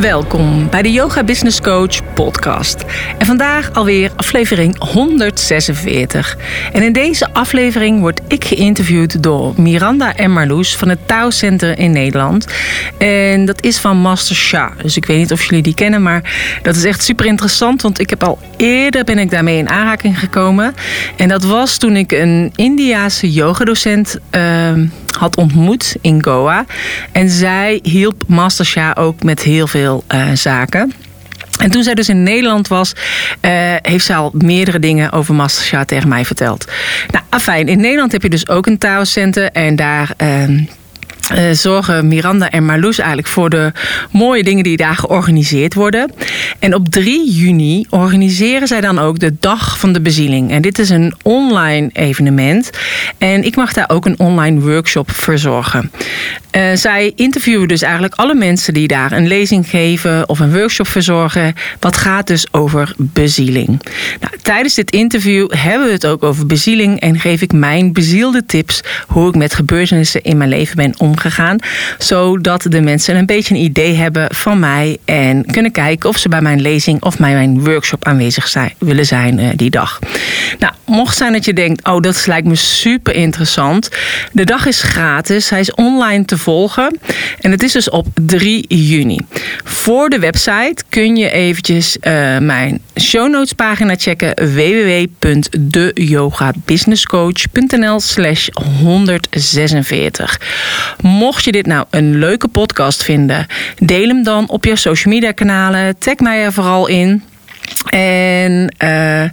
Welkom bij de Yoga Business Coach podcast. En vandaag alweer aflevering 146. En in deze aflevering word ik geïnterviewd door Miranda en Marloes van het Tao Center in Nederland. En dat is van Master Shah. Dus ik weet niet of jullie die kennen, maar dat is echt super interessant. Want ik heb al eerder ben ik daarmee in aanraking gekomen. En dat was toen ik een Indiaanse yogadocent uh, had ontmoet in Goa. En zij hielp Master Shah ook met heel veel uh, zaken. En toen zij dus in Nederland was, uh, heeft ze al meerdere dingen over Mastercard tegen mij verteld. Nou, afijn, in Nederland heb je dus ook een taalcenter en daar. Uh, uh, zorgen Miranda en Marloes eigenlijk voor de mooie dingen die daar georganiseerd worden. En op 3 juni organiseren zij dan ook de Dag van de Bezieling. En dit is een online evenement. En ik mag daar ook een online workshop verzorgen. Uh, zij interviewen dus eigenlijk alle mensen die daar een lezing geven of een workshop verzorgen. Wat gaat dus over bezieling. Nou, tijdens dit interview hebben we het ook over bezieling en geef ik mijn bezielde tips hoe ik met gebeurtenissen in mijn leven ben omgegaan. Zodat de mensen een beetje een idee hebben van mij en kunnen kijken of ze bij mijn lezing of bij mijn workshop aanwezig zijn, willen zijn uh, die dag. Nou, mocht zijn dat je denkt, oh dat lijkt me super interessant. De dag is gratis, hij is online te volgen. En het is dus op 3 juni. Voor de website kun je eventjes uh, mijn show notes pagina checken www.deyogabusinesscoach.nl slash 146. Mocht je dit nou een leuke podcast vinden, deel hem dan op je social media kanalen. Tag mij er vooral in. En uh,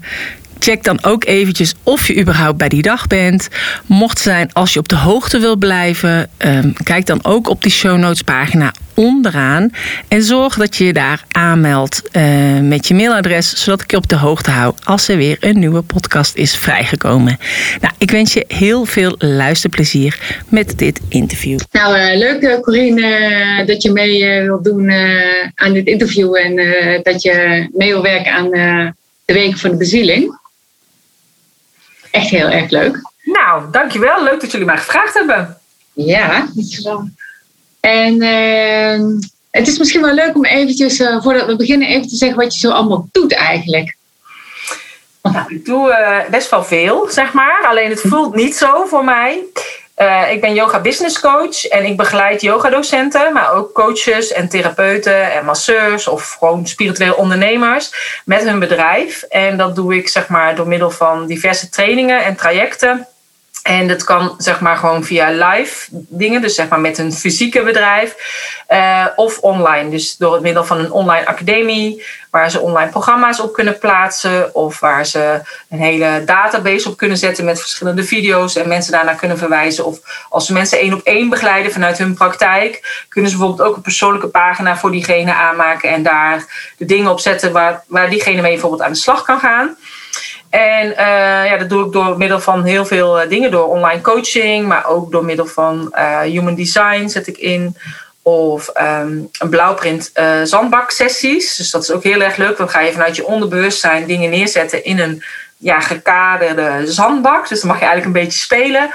check dan ook eventjes of je überhaupt bij die dag bent. Mocht zijn als je op de hoogte wil blijven, um, kijk dan ook op die show notes pagina onderaan. En zorg dat je je daar aanmeldt uh, met je mailadres, zodat ik je op de hoogte hou als er weer een nieuwe podcast is vrijgekomen. Nou, ik wens je heel veel luisterplezier met dit interview. Nou, uh, leuk Corine dat je mee wilt doen aan dit interview en dat je mee wil werken aan de Week van de Bezieling echt heel erg leuk. Nou, dankjewel. Leuk dat jullie mij gevraagd hebben. Ja, dankjewel. En uh, het is misschien wel leuk om eventjes, uh, voordat we beginnen, even te zeggen wat je zo allemaal doet eigenlijk. Nou, ik doe uh, best wel veel, zeg maar. Alleen het voelt niet zo voor mij. Uh, ik ben yoga business coach en ik begeleid yogadocenten, maar ook coaches en therapeuten en masseurs of gewoon spirituele ondernemers met hun bedrijf. En dat doe ik zeg maar door middel van diverse trainingen en trajecten. En dat kan zeg maar gewoon via live dingen, dus zeg maar met een fysieke bedrijf uh, of online. Dus door het middel van een online academie waar ze online programma's op kunnen plaatsen of waar ze een hele database op kunnen zetten met verschillende video's en mensen daarnaar kunnen verwijzen. Of als ze mensen één op één begeleiden vanuit hun praktijk, kunnen ze bijvoorbeeld ook een persoonlijke pagina voor diegene aanmaken en daar de dingen op zetten waar, waar diegene mee bijvoorbeeld aan de slag kan gaan. En uh, ja, dat doe ik door middel van heel veel uh, dingen. Door online coaching, maar ook door middel van uh, human design zet ik in. Of um, een blauwprint zandbaksessies. Dus dat is ook heel erg leuk. Dan ga je vanuit je onderbewustzijn dingen neerzetten in een ja, gekaderde zandbak. Dus dan mag je eigenlijk een beetje spelen.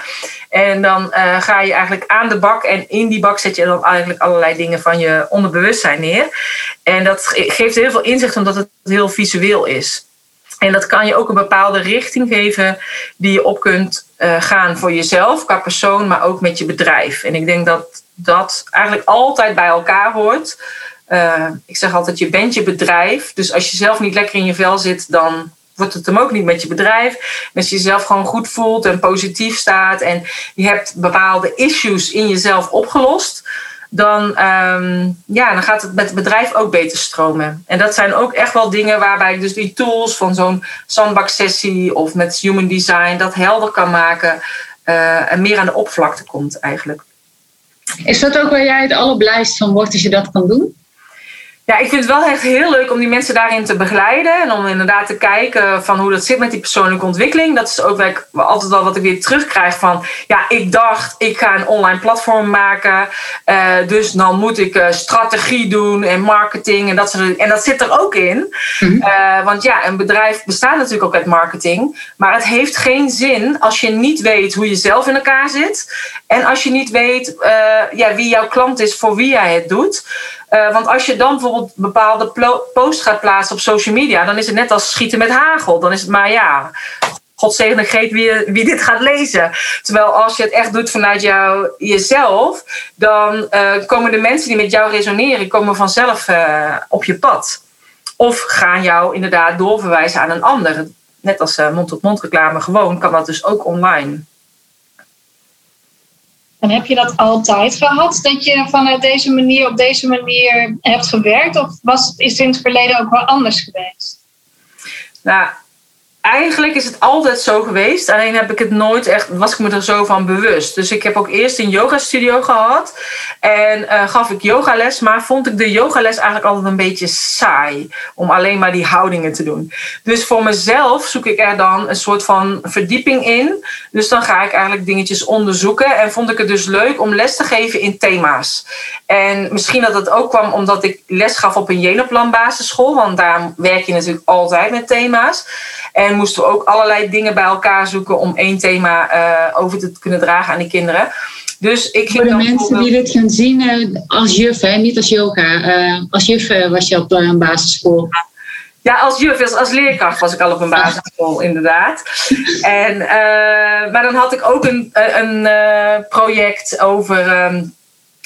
En dan ga je eigenlijk aan de bak. En in die bak zet je dan eigenlijk allerlei dingen van je onderbewustzijn neer. En dat geeft heel veel inzicht omdat het heel visueel is. En dat kan je ook een bepaalde richting geven die je op kunt uh, gaan voor jezelf, qua persoon, maar ook met je bedrijf. En ik denk dat dat eigenlijk altijd bij elkaar hoort. Uh, ik zeg altijd, je bent je bedrijf. Dus als je zelf niet lekker in je vel zit, dan wordt het hem ook niet met je bedrijf. En als je jezelf gewoon goed voelt en positief staat en je hebt bepaalde issues in jezelf opgelost dan, um, ja, dan gaat het met het bedrijf ook beter stromen. En dat zijn ook echt wel dingen waarbij ik dus die tools van zo'n sandbaksessie of met human design dat helder kan maken uh, en meer aan de oppervlakte komt eigenlijk. Is dat ook waar jij het allerblijst van wordt als je dat kan doen? Ja, ik vind het wel echt heel leuk om die mensen daarin te begeleiden. En om inderdaad te kijken van hoe dat zit met die persoonlijke ontwikkeling. Dat is ook altijd wel wat ik weer terugkrijg van... Ja, ik dacht, ik ga een online platform maken. Uh, dus dan moet ik uh, strategie doen en marketing. En dat, soort, en dat zit er ook in. Mm uh, want ja, een bedrijf bestaat natuurlijk ook uit marketing. Maar het heeft geen zin als je niet weet hoe je zelf in elkaar zit. En als je niet weet ja, wie jouw klant is voor wie jij het doet... Uh, want als je dan bijvoorbeeld bepaalde posts gaat plaatsen op social media, dan is het net als schieten met hagel. Dan is het maar ja, God zegene wie, wie dit gaat lezen. Terwijl als je het echt doet vanuit jou, jezelf, dan uh, komen de mensen die met jou resoneren, komen vanzelf uh, op je pad. Of gaan jou inderdaad doorverwijzen aan een ander. Net als mond-tot-mond reclame gewoon, kan dat dus ook online. En heb je dat altijd gehad, dat je vanuit deze manier op deze manier hebt gewerkt? Of was, is het in het verleden ook wel anders geweest? Nou, eigenlijk is het altijd zo geweest. Alleen heb ik het nooit echt, was ik me er zo van bewust. Dus ik heb ook eerst een yoga studio gehad. En uh, gaf ik yogales. Maar vond ik de yogales eigenlijk altijd een beetje saai. Om alleen maar die houdingen te doen. Dus voor mezelf zoek ik er dan een soort van verdieping in. Dus dan ga ik eigenlijk dingetjes onderzoeken. En vond ik het dus leuk om les te geven in thema's. En misschien dat het ook kwam omdat ik les gaf op een Jenoplan basisschool. Want daar werk je natuurlijk altijd met thema's. En moesten we ook allerlei dingen bij elkaar zoeken om één thema uh, over te kunnen dragen aan de kinderen. Dus ik ging Voor de mensen die dit gaan zien uh, als juf, hè? niet als yoga. Uh, als juf was je op een basisschool. Ja, als juf, als, als leerkracht was ik al op een basisschool, inderdaad. En, maar dan had ik ook een, een project over. Um,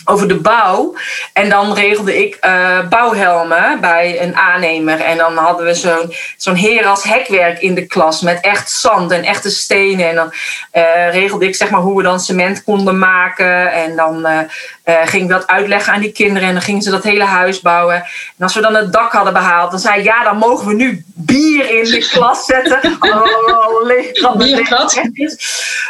over de bouw. En dan regelde ik uh, bouwhelmen bij een aannemer. En dan hadden we zo'n zo'n heras hekwerk in de klas met echt zand en echte stenen. En dan uh, regelde ik zeg maar hoe we dan cement konden maken. En dan uh, ging ik dat uitleggen aan die kinderen. En dan gingen ze dat hele huis bouwen. En als we dan het dak hadden behaald, dan zei ja, dan mogen we nu bier in de klas zetten. oh,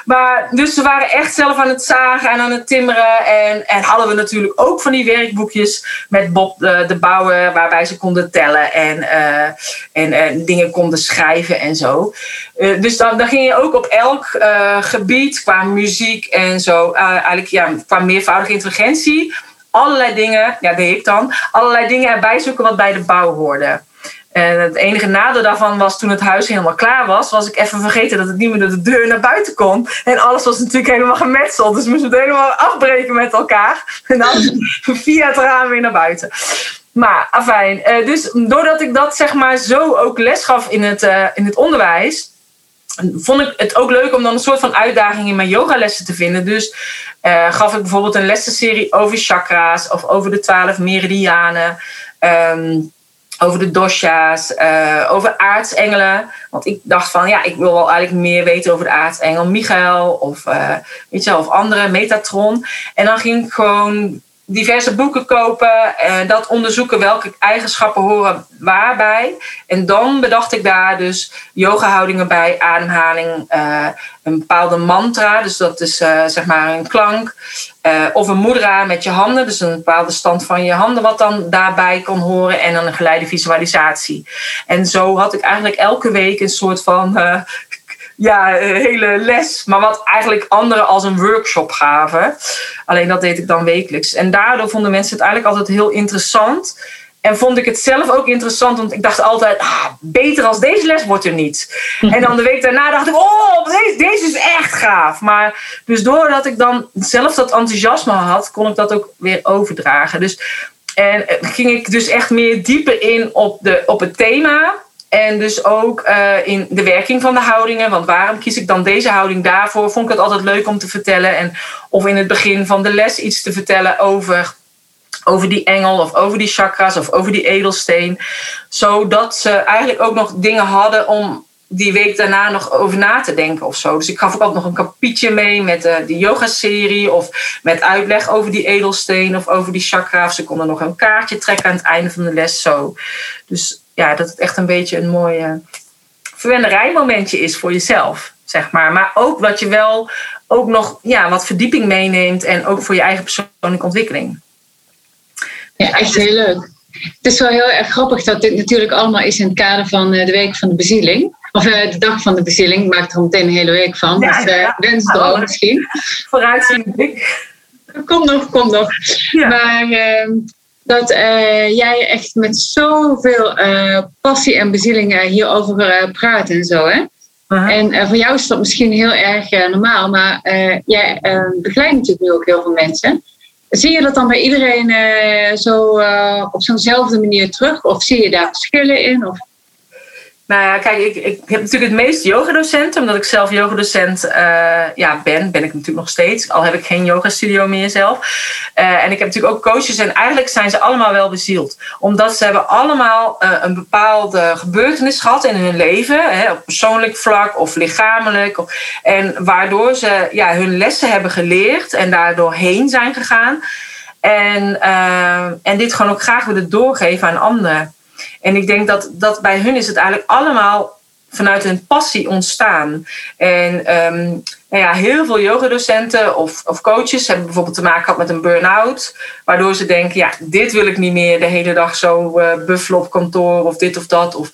Maar dus ze waren echt zelf aan het zagen en aan het timmeren. En, en hadden we natuurlijk ook van die werkboekjes met Bob de, de Bouwer, waarbij ze konden tellen en, uh, en uh, dingen konden schrijven en zo. Dus dan, dan ging je ook op elk gebied qua muziek en zo, eigenlijk ja, qua meervoudige intelligentie, allerlei dingen, ja, deed ik dan, allerlei dingen erbij zoeken wat bij de bouw hoorde. En het enige nadeel daarvan was toen het huis helemaal klaar was, was ik even vergeten dat het niet meer door de deur naar buiten kon. En alles was natuurlijk helemaal gemetseld. Dus moesten we het helemaal afbreken met elkaar. En dan via het raam weer naar buiten. Maar afijn, eh, dus doordat ik dat zeg maar zo ook les gaf in het, uh, in het onderwijs, vond ik het ook leuk om dan een soort van uitdaging in mijn yogalessen te vinden. Dus uh, gaf ik bijvoorbeeld een lessenserie over chakra's of over de twaalf meridianen. Um, over de dosha's, uh, over aartsengelen. Want ik dacht van, ja, ik wil wel eigenlijk meer weten over de aartsengel Michael of, uh, weet je, of andere, Metatron. En dan ging ik gewoon diverse boeken kopen en dat onderzoeken welke eigenschappen horen waarbij. En dan bedacht ik daar dus yoga-houdingen bij, ademhaling, uh, een bepaalde mantra, dus dat is uh, zeg maar een klank. Of een mudra met je handen, dus een bepaalde stand van je handen, wat dan daarbij kon horen. En dan een geleide visualisatie. En zo had ik eigenlijk elke week een soort van ja, hele les. Maar wat eigenlijk anderen als een workshop gaven. Alleen dat deed ik dan wekelijks. En daardoor vonden mensen het eigenlijk altijd heel interessant. En vond ik het zelf ook interessant, want ik dacht altijd, ah, beter als deze les wordt er niet. En dan de week daarna dacht ik, oh, deze, deze is echt gaaf. Maar dus doordat ik dan zelf dat enthousiasme had, kon ik dat ook weer overdragen. Dus, en ging ik dus echt meer dieper in op, de, op het thema. En dus ook uh, in de werking van de houdingen. Want waarom kies ik dan deze houding daarvoor? Vond ik het altijd leuk om te vertellen. En of in het begin van de les iets te vertellen over, over die engel of over die chakras of over die edelsteen. Zodat ze eigenlijk ook nog dingen hadden om die week daarna nog over na te denken of zo. Dus ik gaf ook altijd nog een kapietje mee met uh, de yoga-serie of met uitleg over die edelsteen of over die chakra. ze konden nog een kaartje trekken aan het einde van de les zo. Dus ja, dat het echt een beetje een mooi verwenderijmomentje is voor jezelf, zeg maar. Maar ook dat je wel ook nog ja, wat verdieping meeneemt en ook voor je eigen persoonlijke ontwikkeling. Ja, echt heel leuk. Het is wel heel erg grappig dat dit natuurlijk allemaal is in het kader van de week van de bezieling. Of de dag van de bezieling. Ik maak er meteen een hele week van. Ja, dus uh, wensdroom misschien. Vooruitziende Kom nog, kom nog. Maar uh, dat uh, jij echt met zoveel uh, passie en bezieling hierover praat en zo. Hè? En voor jou is dat misschien heel erg normaal, maar jij begeleidt natuurlijk nu ook heel veel mensen. Zie je dat dan bij iedereen zo op zo'nzelfde manier terug? Of zie je daar verschillen in? Of? Nou ja, kijk, ik, ik heb natuurlijk het meeste yogadocenten. Omdat ik zelf yogadocent uh, ja, ben, ben ik natuurlijk nog steeds. Al heb ik geen yogastudio meer zelf. Uh, en ik heb natuurlijk ook coaches. En eigenlijk zijn ze allemaal wel bezield. Omdat ze hebben allemaal uh, een bepaalde gebeurtenis gehad in hun leven. Hè, op persoonlijk vlak of lichamelijk. Of, en waardoor ze ja, hun lessen hebben geleerd. En daardoor heen zijn gegaan. En, en dit gewoon ook graag willen doorgeven aan anderen. En ik denk dat, dat bij hun is het eigenlijk allemaal vanuit hun passie ontstaan. En um, nou ja, heel veel yogadocenten of, of coaches hebben bijvoorbeeld te maken gehad met een burn-out. Waardoor ze denken, ja, dit wil ik niet meer de hele dag zo uh, buffelen op kantoor of dit of dat. Of,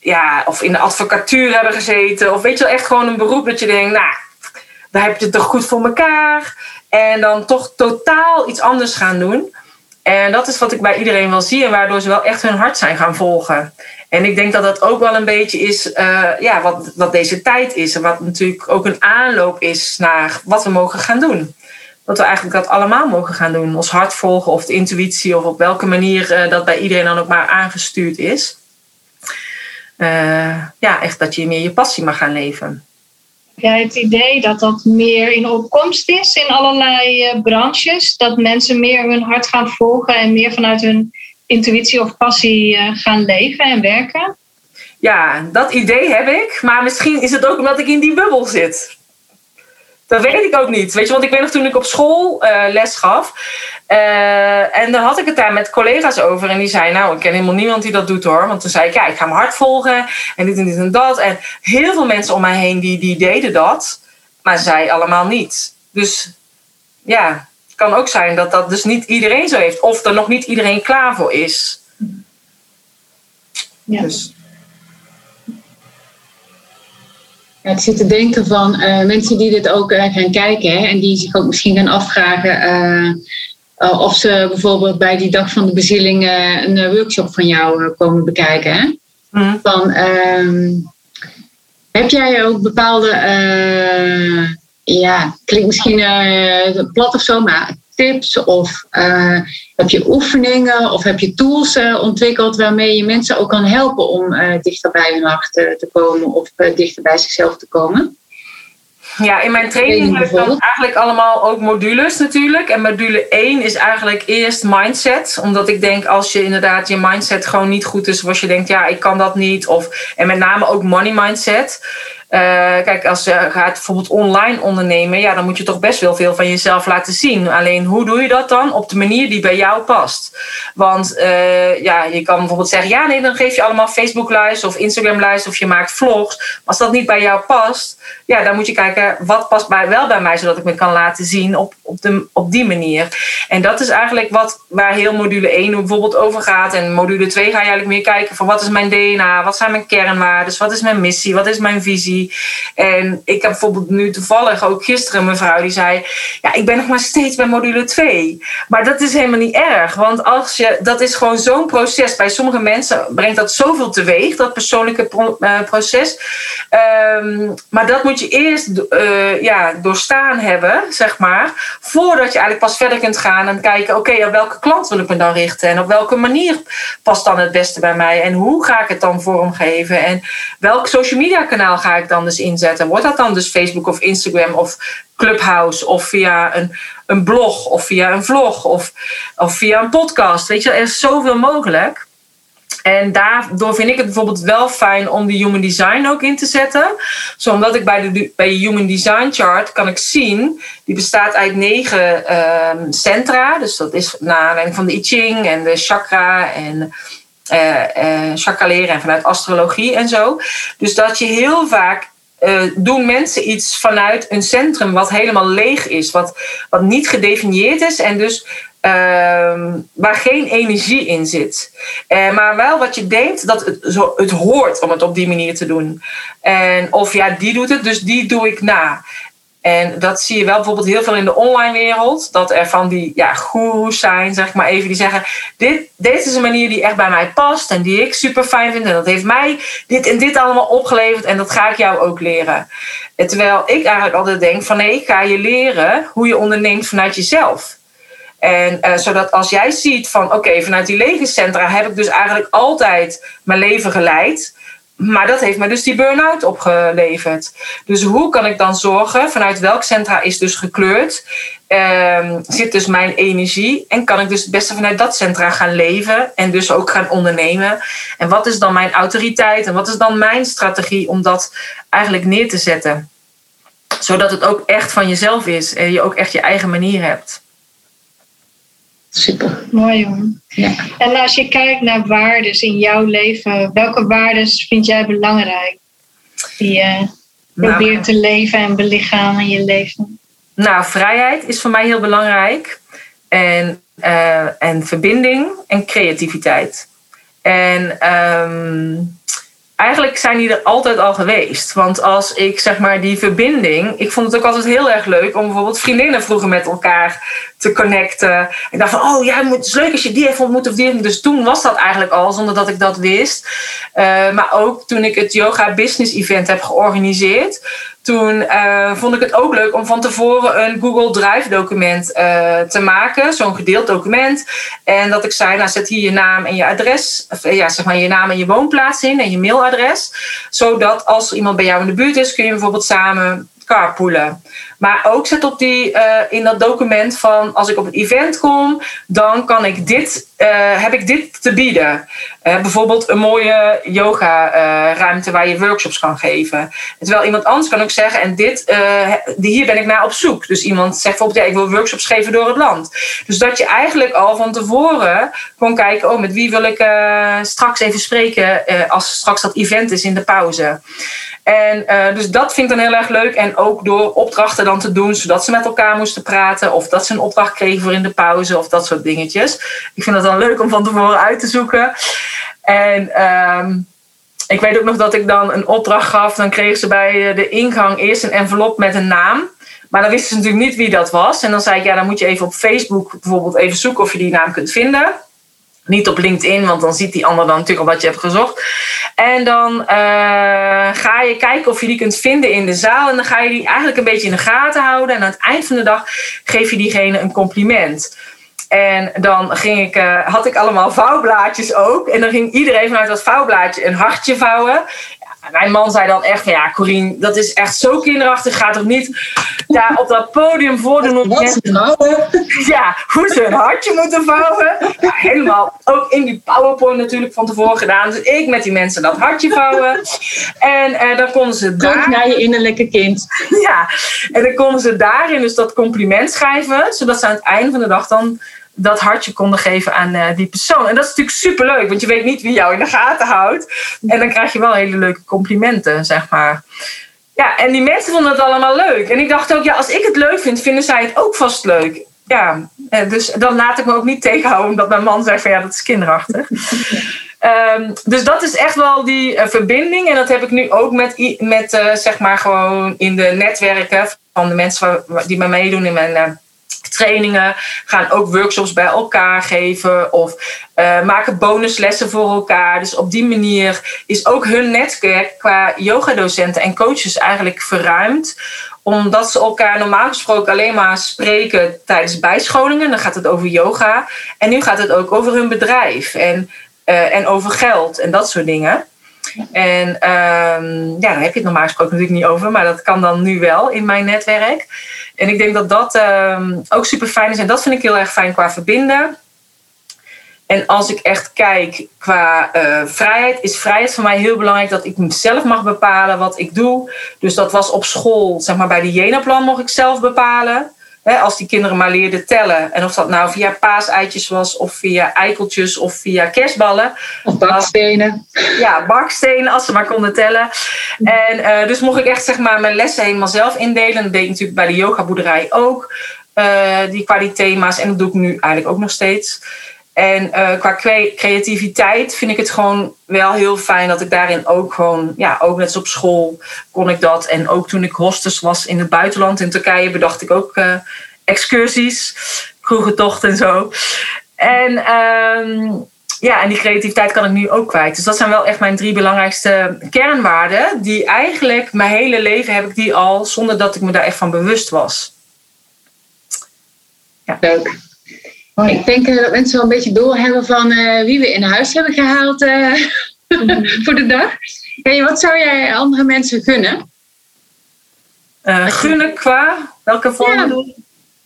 ja, of in de advocatuur hebben gezeten. Of weet je wel, echt gewoon een beroep dat je denkt, nou, daar heb je het toch goed voor elkaar. En dan toch totaal iets anders gaan doen. En dat is wat ik bij iedereen wel zie en waardoor ze wel echt hun hart zijn gaan volgen. En ik denk dat dat ook wel een beetje is uh, ja, wat, wat deze tijd is. En wat natuurlijk ook een aanloop is naar wat we mogen gaan doen. Dat we eigenlijk dat allemaal mogen gaan doen. Ons hart volgen of de intuïtie of op welke manier uh, dat bij iedereen dan ook maar aangestuurd is. Uh, ja, echt dat je meer je passie mag gaan leven. Jij het idee dat dat meer in opkomst is in allerlei uh, branches? Dat mensen meer hun hart gaan volgen en meer vanuit hun intuïtie of passie uh, gaan leven en werken? Ja, dat idee heb ik. Maar misschien is het ook omdat ik in die bubbel zit. Dat weet ik ook niet. Weet je, want ik weet nog toen ik op school uh, les gaf. Uh, en dan had ik het daar met collega's over. En die zei, nou, ik ken helemaal niemand die dat doet hoor. Want toen zei ik, ja, ik ga mijn hart volgen. En dit en dit en dat. En heel veel mensen om mij heen die, die deden dat. Maar zij allemaal niet. Dus ja, het kan ook zijn dat dat dus niet iedereen zo heeft. Of er nog niet iedereen klaar voor is. Ja. Dus. Ja, ik zit te denken van uh, mensen die dit ook uh, gaan kijken hè, en die zich ook misschien gaan afvragen uh, of ze bijvoorbeeld bij die dag van de bezieling een workshop van jou komen bekijken. Hè? Mm. Van, ehm, heb jij ook bepaalde, ja, klinkt misschien plat of zo, maar tips of uh, heb je oefeningen of heb je tools uh, ontwikkeld waarmee je mensen ook kan helpen om uh, dichter bij hun hart te komen of dichter bij zichzelf te komen? Ja, in mijn training heb ik eigenlijk allemaal ook modules natuurlijk. En module 1 is eigenlijk eerst mindset. Omdat ik denk als je inderdaad je mindset gewoon niet goed is. Of je denkt, ja, ik kan dat niet. Of, en met name ook money mindset. Uh, kijk, als je gaat bijvoorbeeld online ondernemen, ja, dan moet je toch best wel veel van jezelf laten zien. Alleen hoe doe je dat dan? Op de manier die bij jou past. Want uh, ja, je kan bijvoorbeeld zeggen, ja, nee, dan geef je allemaal Facebook-lives of Instagram-lives of je maakt vlogs. Als dat niet bij jou past, ja, dan moet je kijken wat past bij, wel bij mij, zodat ik me kan laten zien op, op, de, op die manier. En dat is eigenlijk wat, waar heel module 1 bijvoorbeeld over gaat. En module 2 ga je eigenlijk meer kijken van wat is mijn DNA, wat zijn mijn kernwaarden, wat is mijn missie, wat is mijn visie. En ik heb bijvoorbeeld nu toevallig ook gisteren een mevrouw die zei: Ja, ik ben nog maar steeds bij module 2. Maar dat is helemaal niet erg, want als je, dat is gewoon zo'n proces. Bij sommige mensen brengt dat zoveel teweeg, dat persoonlijke uh, proces. Um, maar dat moet je eerst uh, ja, doorstaan hebben, zeg maar, voordat je eigenlijk pas verder kunt gaan en kijken: Oké, okay, op welke klant wil ik me dan richten en op welke manier past dan het beste bij mij en hoe ga ik het dan vormgeven en welk social media kanaal ga ik dan dan dus inzetten? Wordt dat dan dus Facebook of Instagram of Clubhouse of via een, een blog of via een vlog of, of via een podcast? Weet je, er is zoveel mogelijk. En daardoor vind ik het bijvoorbeeld wel fijn om die human design ook in te zetten. Zo omdat ik bij de, bij de human design chart kan ik zien, die bestaat uit negen uh, centra. Dus dat is naar aanleiding van de I Ching en de chakra en uh, en vanuit astrologie en zo. Dus dat je heel vaak uh, doen mensen iets vanuit een centrum wat helemaal leeg is, wat, wat niet gedefinieerd is. En dus ehm, waar geen energie in zit. Maar wel wat je denkt dat het, zo, het hoort om het op die manier te doen. En of ja, die doet het, dus die doe ik na. En dat zie je wel bijvoorbeeld heel veel in de online wereld. Dat er van die ja, goeroes zijn, zeg maar even, die zeggen: dit, dit is een manier die echt bij mij past en die ik super fijn vind. En dat heeft mij dit en dit allemaal opgeleverd en dat ga ik jou ook leren. En terwijl ik eigenlijk altijd denk: van nee, ik ga je leren hoe je onderneemt vanuit jezelf. En uh, zodat als jij ziet van oké, vanuit die levenscentra heb ik dus eigenlijk altijd mijn leven geleid. Maar dat heeft me dus die burn-out opgeleverd. Dus hoe kan ik dan zorgen, vanuit welk centra is dus gekleurd, um, zit dus mijn energie en kan ik dus het beste vanuit dat centra gaan leven en dus ook gaan ondernemen. En wat is dan mijn autoriteit en wat is dan mijn strategie om dat eigenlijk neer te zetten? Zodat het ook echt van jezelf is en je ook echt je eigen manier hebt. Super. Mooi jongen. Ja. En als je kijkt naar waarden in jouw leven, welke waarden vind jij belangrijk? Die je nou, probeert te leven en belichamen in je leven? Nou, vrijheid is voor mij heel belangrijk. En, uh, en verbinding en creativiteit. En um, eigenlijk zijn die er altijd al geweest. Want als ik zeg maar die verbinding. Ik vond het ook altijd heel erg leuk om bijvoorbeeld vriendinnen vroeger met elkaar te connecten. Ik dacht van, oh ja, het leuk als je die heeft ontmoet of die Dus toen was dat eigenlijk al, zonder dat ik dat wist. Uh, maar ook toen ik het Yoga Business Event heb georganiseerd toen uh, vond ik het ook leuk om van tevoren een Google Drive document uh, te maken, zo'n gedeeld document. En dat ik zei, nou zet hier je naam en je adres, of, ja, zeg maar je naam en je woonplaats in en je mailadres. Zodat als iemand bij jou in de buurt is, kun je bijvoorbeeld samen carpoolen. Maar ook zet op die, uh, in dat document van als ik op het event kom, dan kan ik dit, uh, heb ik dit te bieden. Uh, bijvoorbeeld een mooie yoga ruimte waar je workshops kan geven. Terwijl iemand anders kan ook zeggen, en dit, hier ben ik naar op zoek. Dus iemand zegt bijvoorbeeld, ja, ik wil workshops geven door het land. Dus dat je eigenlijk al van tevoren kon kijken, oh, met wie wil ik straks even spreken als straks dat event is in de pauze. En dus dat vind ik dan heel erg leuk. En ook door opdrachten dan te doen, zodat ze met elkaar moesten praten. Of dat ze een opdracht kregen voor in de pauze of dat soort dingetjes. Ik vind dat dan leuk om van tevoren uit te zoeken. En um, ik weet ook nog dat ik dan een opdracht gaf. Dan kregen ze bij eh, de ingang eerst een envelop met een naam. Maar dan wisten ze natuurlijk niet wie dat was. En dan zei ik, ja, dan moet je even op Facebook bijvoorbeeld even zoeken of je die naam kunt vinden. Niet op LinkedIn, want dan ziet die ander dan natuurlijk al wat je hebt gezocht. En dan uh, ga je kijken of je die kunt vinden in de zaal. En dan ga je die eigenlijk een beetje in de gaten houden. En aan het eind van de dag geef je diegene een compliment. En dan ging ik, uh, had ik allemaal vouwblaadjes ook. En dan ging iedereen vanuit dat vouwblaadje een hartje vouwen mijn man zei dan echt, ja, Corine, dat is echt zo kinderachtig. Ga toch niet daar op dat podium voordoen om Ja, hoe ze een hartje moeten vouwen. Ja, helemaal ook in die PowerPoint natuurlijk van tevoren gedaan. Dus ik met die mensen dat hartje vouwen. En uh, dan konden ze daar... naar je innerlijke kind. Ja, en dan konden ze daarin dus dat compliment schrijven. Zodat ze aan het einde van de dag dan dat hartje konden geven aan uh, die persoon. En dat is natuurlijk superleuk, want je weet niet wie jou in de gaten houdt. En dan krijg je wel hele leuke complimenten, zeg maar. Ja, en die mensen vonden het allemaal leuk. En ik dacht ook, ja, als ik het leuk vind, vinden zij het ook vast leuk. Ja, eh, dus dan laat ik me ook niet tegenhouden omdat mijn man zegt van ja, dat is kinderachtig. um, dus dat is echt wel die uh, verbinding. En dat heb ik nu ook met, met uh, zeg maar gewoon in de netwerken van de mensen die bij meedoen in mijn trainingen, gaan ook workshops bij elkaar geven of uh, maken bonuslessen voor elkaar. Dus op die manier is ook hun netwerk qua yogadocenten en coaches eigenlijk verruimd omdat ze elkaar normaal gesproken alleen maar spreken tijdens bijscholingen. Dan gaat het over yoga. En nu gaat het ook over hun bedrijf en, uh, en over geld en dat soort dingen. En um, ja, daar heb je het normaal gesproken natuurlijk niet over, maar dat kan dan nu wel in mijn netwerk. En ik denk dat dat um, ook super fijn is. En dat vind ik heel erg fijn qua verbinden. En als ik echt kijk qua uh, vrijheid, is vrijheid voor mij heel belangrijk dat ik zelf mag bepalen wat ik doe. Dus dat was op school, zeg maar bij de Jena-plan mocht ik zelf bepalen als die kinderen maar leerden tellen. En of dat nou via paaseitjes was, of via eikeltjes, of via kerstballen. Of bakstenen. Ja, bakstenen, als ze maar konden tellen. En uh, dus mocht ik echt zeg maar, mijn lessen helemaal zelf indelen. Dat deed ik natuurlijk bij de yogaboerderij ook. die qua die thema's. En dat doe ik nu eigenlijk ook nog steeds. En qua creativiteit vind ik het gewoon wel heel fijn dat ik daarin ook gewoon, ja, ook net als op school kon ik dat. En ook toen ik hostess was in het buitenland in Turkije, bedacht ik ook excursies, kroegentocht en zo. En ehm, ja, en die creativiteit kan ik nu ook kwijt. Dus dat zijn wel echt mijn drie belangrijkste kernwaarden. Die eigenlijk mijn hele leven heb ik die al zonder dat ik me daar echt van bewust was. Ja. Leuk. Ik denk uh, dat mensen wel een beetje doorhebben van uh, wie we in huis hebben gehaald uh, voor de dag. Hey, wat zou jij andere mensen gunnen? gunnen qua? Welke vorm?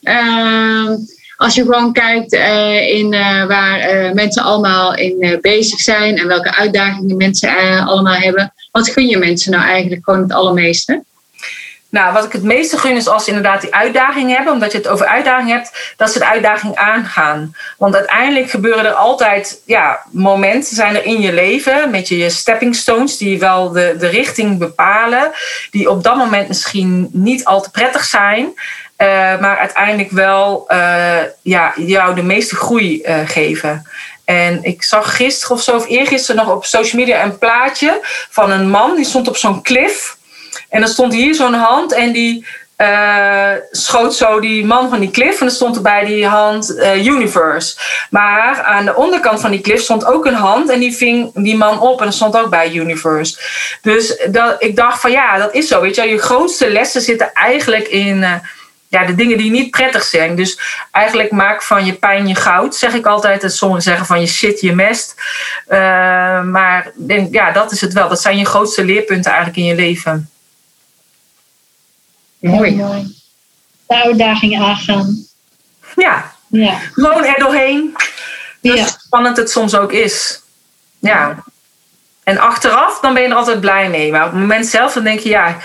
Ja als je gewoon kijkt uh, in uh, waar uh, mensen allemaal in bezig zijn en welke uitdagingen mensen allemaal hebben, wat gun je mensen nou eigenlijk gewoon het allermeeste? Nou, wat ik het meeste gun is als ze inderdaad die uitdaging hebben, omdat je het over uitdaging hebt, dat ze de uitdaging aangaan. Want uiteindelijk gebeuren er altijd ja, momenten zijn er in je leven, met je stepping stones, die wel de, de richting bepalen, die op dat moment misschien niet al te prettig zijn. Uh, maar uiteindelijk wel uh, ja, jou de meeste groei uh, geven. En ik zag gisteren of zo, of eergisteren nog op social media een plaatje van een man die stond op zo'n cliff. En dan stond hier zo'n hand en die schoot zo die man van die cliff. En er stond er bij die hand Universe. Maar aan de onderkant van die cliff stond ook een hand en die ving die man op en er stond ook bij Universe. Dus dat, ik dacht van ja, dat is zo. Weet je, je grootste lessen zitten eigenlijk in ja, de dingen die niet prettig zijn. Dus eigenlijk maak van je pijn je goud, zeg ik altijd. En sommigen zeggen van je shit je mest. Uh, maar ja, dat is het wel. Dat zijn je grootste leerpunten eigenlijk in je leven. Mooi. Mooi. De uitdaging aangaan. Ja. ja. Gewoon er doorheen. Dus ja. spannend het soms ook is. Ja. En achteraf, dan ben je er altijd blij mee. Maar op het moment zelf, dan denk je, ja,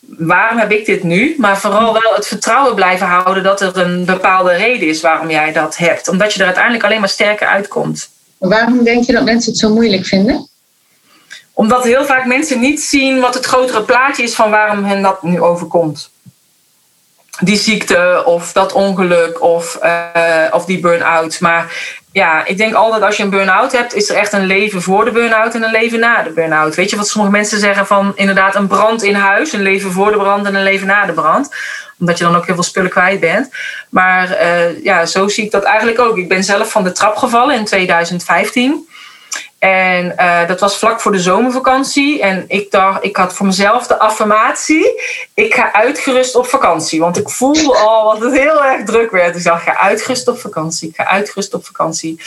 waarom heb ik dit nu? Maar vooral wel het vertrouwen blijven houden dat er een bepaalde reden is waarom jij dat hebt. Omdat je er uiteindelijk alleen maar sterker uitkomt. Waarom denk je dat mensen het zo moeilijk vinden? Omdat heel vaak mensen niet zien wat het grotere plaatje is van waarom hen dat nu overkomt. Die ziekte of dat ongeluk of, uh, of die burn-out. Maar ja, ik denk altijd als je een burn-out hebt, is er echt een leven voor de burn-out en een leven na de burn-out. Weet je wat sommige mensen zeggen van inderdaad een brand in huis, een leven voor de brand en een leven na de brand. Omdat je dan ook heel veel spullen kwijt bent. Maar uh, ja, zo zie ik dat eigenlijk ook. Ik ben zelf van de trap gevallen in 2015. En uh, dat was vlak voor de zomervakantie. En ik dacht, ik had voor mezelf de affirmatie: ik ga uitgerust op vakantie. Want ik voelde al dat het heel erg druk werd. Dus ik dacht, ik ga uitgerust op vakantie. Ik ga uitgerust op vakantie.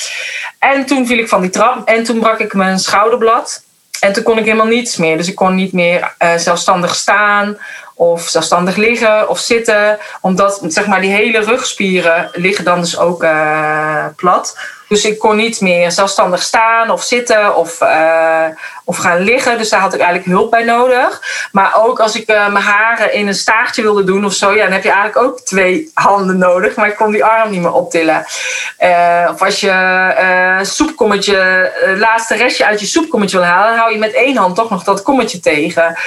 En toen viel ik van die trap en toen brak ik mijn schouderblad. En toen kon ik helemaal niets meer. Dus ik kon niet meer uh, zelfstandig staan of zelfstandig liggen of zitten. Omdat zeg maar, die hele rugspieren liggen dan dus ook uh, plat. Dus ik kon niet meer zelfstandig staan of zitten of, uh, of gaan liggen. Dus daar had ik eigenlijk hulp bij nodig. Maar ook als ik uh, mijn haren in een staartje wilde doen of zo, ja, dan heb je eigenlijk ook twee handen nodig. Maar ik kon die arm niet meer optillen. Uh, of als je soepkommetje, laatste restje uit je soepkommetje wil halen, dan hou je met één hand toch nog dat kommetje tegen.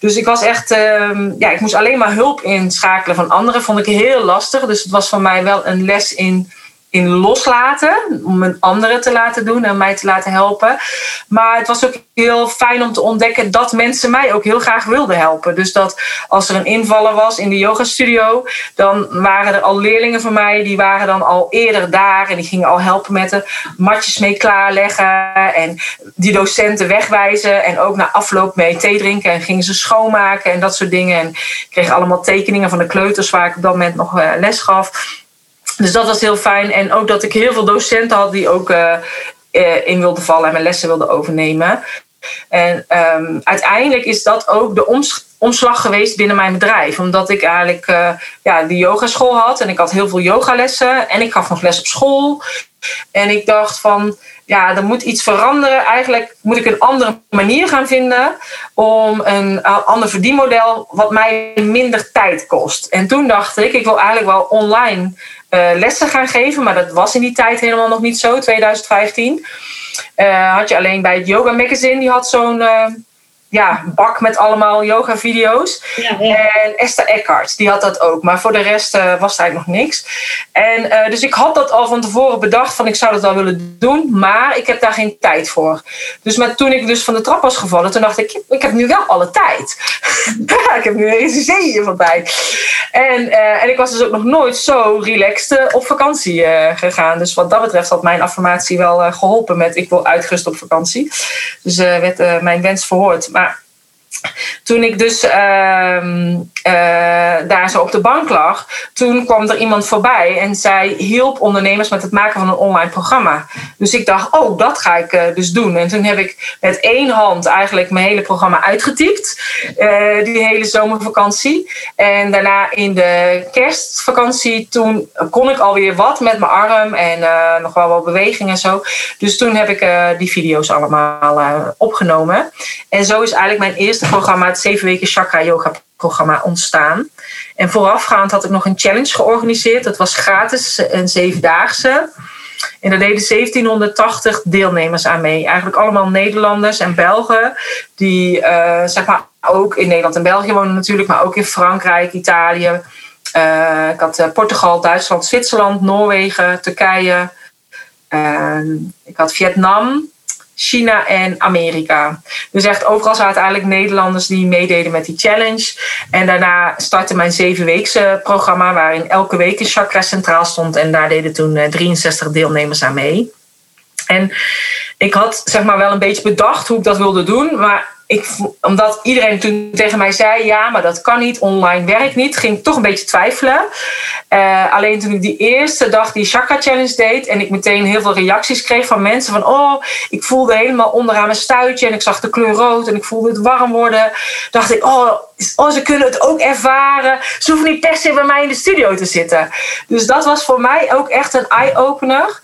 Dus ik was echt, ehm, ja, ik moest alleen maar hulp inschakelen van anderen. Vond ik heel lastig. Dus het was voor mij wel een les in in loslaten. Om een andere te laten doen en mij te laten helpen. Maar het was ook heel fijn om te ontdekken dat mensen mij ook heel graag wilden helpen. Dus dat als er een invaller was in de yoga studio, dan waren er al leerlingen van mij die waren dan al eerder daar en die gingen al helpen met de matjes mee klaarleggen en die docenten wegwijzen en ook na afloop mee thee drinken en gingen ze schoonmaken en dat soort dingen. En ik kreeg allemaal tekeningen van de kleuters waar ik op dat moment nog eh, les gaf. Dus dat was heel fijn. En ook dat ik heel veel docenten had die ook uh, in wilden vallen en mijn lessen wilden overnemen. En um, uiteindelijk is dat ook de omslag geweest binnen mijn bedrijf. Omdat ik eigenlijk uh, ja, die yogaschool had. En ik had heel veel yogalessen. En ik gaf nog les op school. En ik dacht van, ja, er moet iets veranderen. Eigenlijk moet ik een andere manier gaan vinden om een ander verdienmodel wat mij minder tijd kost. En toen dacht ik, ik wil eigenlijk wel online lessen gaan geven. Maar dat was in die tijd helemaal nog niet zo, 2015. Uh, eh, had je alleen bij het Yoga Magazine, die had zo'n uh, ja, bak met allemaal yoga-video's. Ja, ja. En Esther Eckhart, die had dat ook. Maar voor de rest eh, was eigenlijk nog niks. En eh, dus ik had dat al van tevoren bedacht van ik zou dat wel willen doen. Maar ik heb daar geen tijd voor. Dus maar toen ik dus van de trap was gevallen, toen dacht ik, ik heb nu wel alle tijd. ik heb nu een zee van tijd. En, eh, en ik was dus ook nog nooit zo relaxed op vakantie gegaan. Dus wat dat betreft had mijn affirmatie wel geholpen met ik wil uitgerust op vakantie. Dus werd mijn wens verhoord. Maar toen ik dus ehm, eh, daar zo op de bank lag, toen kwam er iemand voorbij en zij hielp ondernemers met het maken van een online programma. Dus ik dacht, oh, dat ga ik uh, dus doen. En toen heb ik met één hand eigenlijk mijn hele programma uitgetypt, uh, die hele zomervakantie. En daarna in de kerstvakantie, toen kon ik alweer wat met mijn arm en nog wel wat beweging en zo. Dus toen heb ik die video's allemaal opgenomen. En zo is eigenlijk mijn eerste programma, het 7 weken chakra yoga programma ontstaan. En voorafgaand had ik nog een challenge georganiseerd. Dat was gratis, een zevendaagse. En daar deden 1780 deelnemers aan mee. Eigenlijk allemaal Nederlanders en Belgen. Die uh, zeg maar ook in Nederland en België wonen natuurlijk. Maar ook in Frankrijk, Italië. Uh, ik had uh, Portugal, Duitsland, Zwitserland, Noorwegen, Turkije. ik had Vietnam, China en Amerika. Dus echt overal zaten eigenlijk Nederlanders die meededen met die challenge. En daarna startte mijn zevenweekse programma, waarin elke week een chakra centraal stond. En daar deden toen 63 eh, deelnemers aan mee. En ik had zeg maar wel een beetje bedacht hoe ik dat wilde doen. Maar omdat iedereen toen tegen mij zei: ja, maar dat kan niet, online werkt niet, ging ik toch een beetje twijfelen. Uh, alleen toen ik die eerste dag die Chakra Challenge deed en ik meteen heel veel reacties kreeg van mensen: van oh, ik voelde helemaal onderaan mijn stuitje en ik zag de kleur rood en ik voelde het warm worden. Dacht ik: oh, oh ze kunnen het ook ervaren. Ze hoeven niet per se bij mij in de studio te zitten. Dus dat was voor mij ook echt een eye-opener.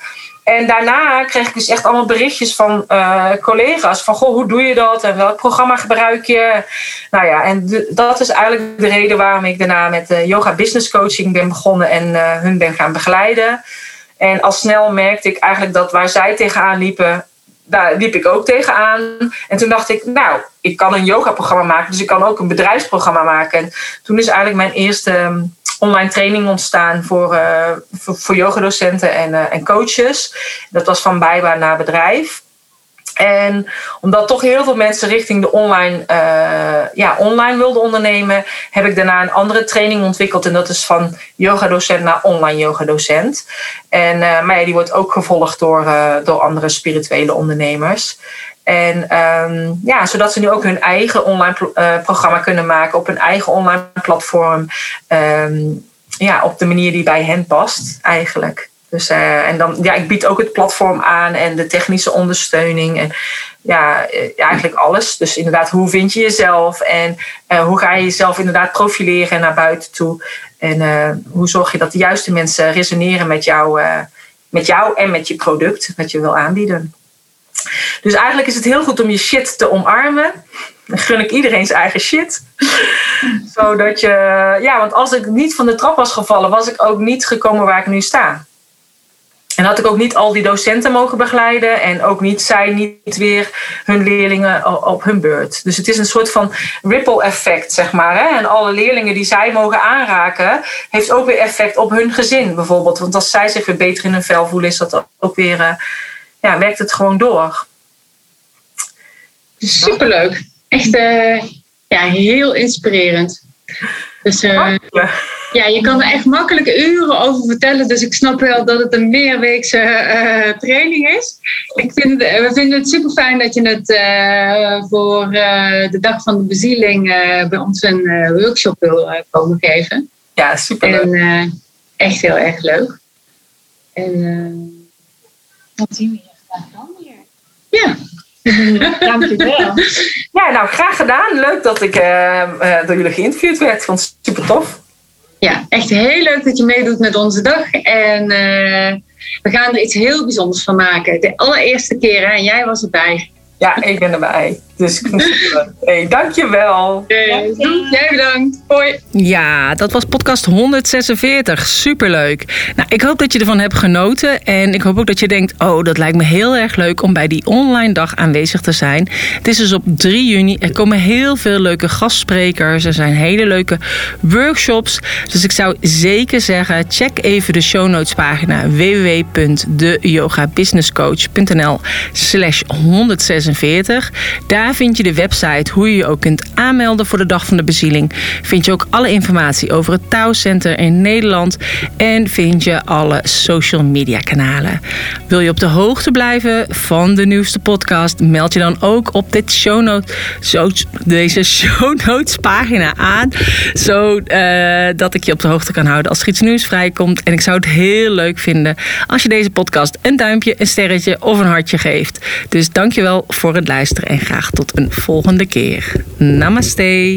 En daarna kreeg ik dus echt allemaal berichtjes van uh, collega's. Van, goh, hoe doe je dat? En welk programma gebruik je? Nou ja, en dat is eigenlijk de reden waarom ik daarna met uh, yoga business coaching ben begonnen. En uh, hun ben gaan begeleiden. En al snel merkte ik eigenlijk dat waar zij tegenaan liepen, daar liep ik ook tegenaan. En toen dacht ik, nou, ik kan een yoga-programma maken. Dus ik kan ook een bedrijfsprogramma maken. En toen is eigenlijk mijn eerste online training ontstaan voor, uh, voor, yogadocenten en, uh, en coaches. Dat was van bijbaan naar bedrijf. En omdat toch heel veel mensen richting de online, uh, ja, online wilden ondernemen, heb ik daarna een andere training ontwikkeld. En dat is van yogadocent naar online yogadocent. En, uh, maar die wordt ook gevolgd door, uh, door andere spirituele ondernemers. En um, ja, zodat ze nu ook hun eigen online programma kunnen maken op hun eigen online platform. Um, ja, op de manier die bij hen past, eigenlijk. Dus, uh, en dan, ja, ik bied ook het platform aan en de technische ondersteuning. En ja, eigenlijk alles. Dus inderdaad, hoe vind je jezelf en uh, hoe ga je jezelf inderdaad profileren naar buiten toe? En hoe zorg je dat de juiste mensen resoneren met jou, met jou en met je product dat je wil aanbieden? Dus eigenlijk is het heel goed om je shit te omarmen. Dan gun ik iedereen zijn eigen shit. Zodat je, ja, want als ik niet van de trap was gevallen, was ik ook niet gekomen waar ik nu sta. En had ik ook niet al die docenten mogen begeleiden en ook niet zij niet weer hun leerlingen op hun beurt. Dus het is een soort van ripple effect, zeg maar. Hè? En alle leerlingen die zij mogen aanraken, heeft ook weer effect op hun gezin bijvoorbeeld. Want als zij zich weer beter in hun vel voelen, is dat ook weer uh, ja, werkt het gewoon door. Superleuk. Echt uh, ja, heel inspirerend. Dus uh, ja, je kan er echt makkelijk uren over vertellen. Dus ik snap wel dat het een meerweekse uh, training is. Ik vind, we vinden het super fijn dat je het voor de dag van de bezieling bij ons een workshop wil komen geven. Ja, super leuk. En echt heel erg leuk. En wat zien we hier graag dan weer? Ja. Dankjewel. Ja, nou graag gedaan. Leuk dat ik door jullie geïnterviewd werd. Ik vond het super tof. Ja, echt heel leuk dat je meedoet met onze dag. En uh, we gaan er iets heel bijzonders van maken. De allereerste keer en jij was erbij. Ja, ik ben erbij. Dus. Hey, dankjewel. Hey, Jij bedankt. Hoi. Ja, dat was podcast 146. Superleuk. Nou, ik hoop dat je ervan hebt genoten. En ik hoop ook dat je denkt: oh, dat lijkt me heel erg leuk om bij die online dag aanwezig te zijn. Het is dus op 3 juni. Er komen heel veel leuke gastsprekers. Er zijn hele leuke workshops. Dus ik zou zeker zeggen: check even de show notes pagina www.deyogabusinesscoach.nl slash 146. Daar vind je de website hoe je je ook kunt aanmelden voor de dag van de bezieling. Vind je ook alle informatie over het Touwcenter in Nederland. En vind je alle social media kanalen. Wil je op de hoogte blijven van de nieuwste podcast? Meld je dan ook op dit deze show notes pagina aan. Zodat ik je op de hoogte kan houden als er iets nieuws vrijkomt. En ik zou het heel leuk vinden als je deze podcast een duimpje, een sterretje of een hartje geeft. Dus dankjewel voor het luisteren en graag tot een volgende keer. Namaste.